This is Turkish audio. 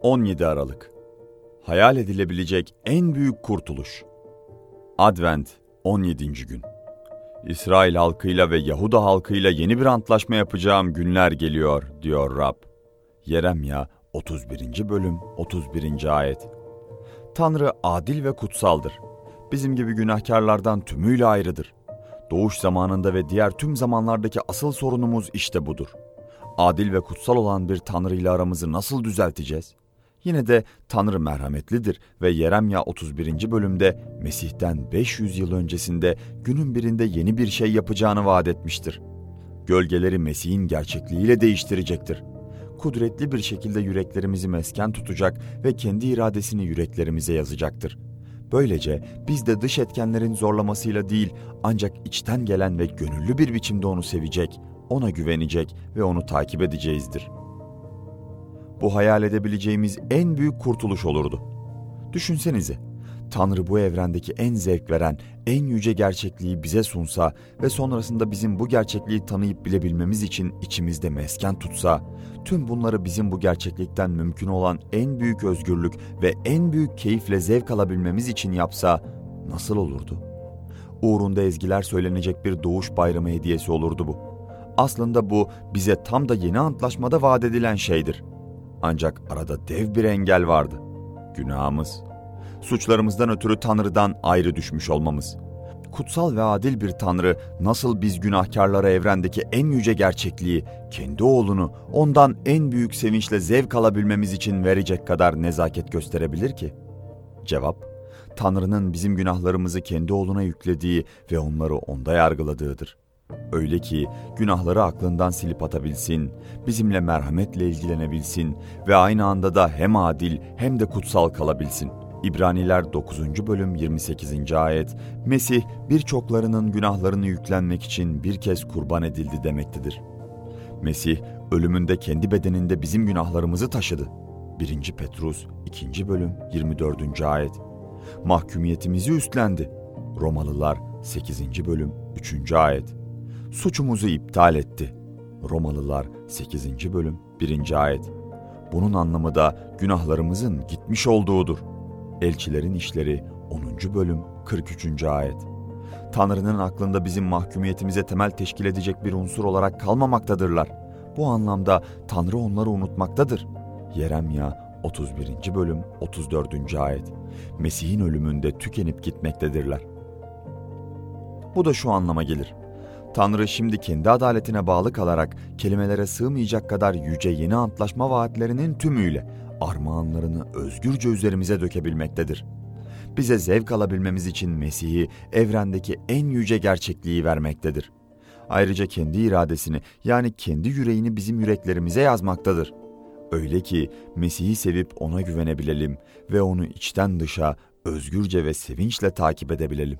17 Aralık Hayal edilebilecek en büyük kurtuluş. Advent 17. gün. İsrail halkıyla ve Yahuda halkıyla yeni bir antlaşma yapacağım günler geliyor diyor Rab. Yeremya 31. bölüm 31. ayet. Tanrı adil ve kutsaldır. Bizim gibi günahkarlardan tümüyle ayrıdır. Doğuş zamanında ve diğer tüm zamanlardaki asıl sorunumuz işte budur. Adil ve kutsal olan bir Tanrı ile aramızı nasıl düzelteceğiz? Yine de Tanrı merhametlidir ve Yeremya 31. bölümde Mesih'ten 500 yıl öncesinde günün birinde yeni bir şey yapacağını vaat etmiştir. Gölgeleri Mesih'in gerçekliğiyle değiştirecektir. Kudretli bir şekilde yüreklerimizi mesken tutacak ve kendi iradesini yüreklerimize yazacaktır. Böylece biz de dış etkenlerin zorlamasıyla değil ancak içten gelen ve gönüllü bir biçimde onu sevecek, ona güvenecek ve onu takip edeceğizdir.'' Bu hayal edebileceğimiz en büyük kurtuluş olurdu. Düşünsenize, Tanrı bu evrendeki en zevk veren, en yüce gerçekliği bize sunsa ve sonrasında bizim bu gerçekliği tanıyıp bilebilmemiz için içimizde mesken tutsa, tüm bunları bizim bu gerçeklikten mümkün olan en büyük özgürlük ve en büyük keyifle zevk alabilmemiz için yapsa nasıl olurdu? Uğrunda ezgiler söylenecek bir doğuş bayramı hediyesi olurdu bu. Aslında bu bize tam da yeni antlaşmada vaat edilen şeydir.'' Ancak arada dev bir engel vardı. Günahımız. Suçlarımızdan ötürü Tanrı'dan ayrı düşmüş olmamız. Kutsal ve adil bir Tanrı nasıl biz günahkarlara evrendeki en yüce gerçekliği, kendi oğlunu ondan en büyük sevinçle zevk alabilmemiz için verecek kadar nezaket gösterebilir ki? Cevap, Tanrı'nın bizim günahlarımızı kendi oğluna yüklediği ve onları onda yargıladığıdır. Öyle ki günahları aklından silip atabilsin, bizimle merhametle ilgilenebilsin ve aynı anda da hem adil hem de kutsal kalabilsin. İbraniler 9. bölüm 28. ayet, Mesih birçoklarının günahlarını yüklenmek için bir kez kurban edildi demektedir. Mesih ölümünde kendi bedeninde bizim günahlarımızı taşıdı. 1. Petrus 2. bölüm 24. ayet. Mahkumiyetimizi üstlendi. Romalılar 8. bölüm 3. ayet suçumuzu iptal etti. Romalılar 8. bölüm 1. ayet. Bunun anlamı da günahlarımızın gitmiş olduğudur. Elçilerin işleri 10. bölüm 43. ayet. Tanrı'nın aklında bizim mahkumiyetimize temel teşkil edecek bir unsur olarak kalmamaktadırlar. Bu anlamda Tanrı onları unutmaktadır. Yeremya 31. bölüm 34. ayet. Mesih'in ölümünde tükenip gitmektedirler. Bu da şu anlama gelir. Tanrı şimdi kendi adaletine bağlı kalarak kelimelere sığmayacak kadar yüce yeni antlaşma vaatlerinin tümüyle armağanlarını özgürce üzerimize dökebilmektedir. Bize zevk alabilmemiz için Mesih'i evrendeki en yüce gerçekliği vermektedir. Ayrıca kendi iradesini yani kendi yüreğini bizim yüreklerimize yazmaktadır. Öyle ki Mesih'i sevip ona güvenebilelim ve onu içten dışa özgürce ve sevinçle takip edebilelim.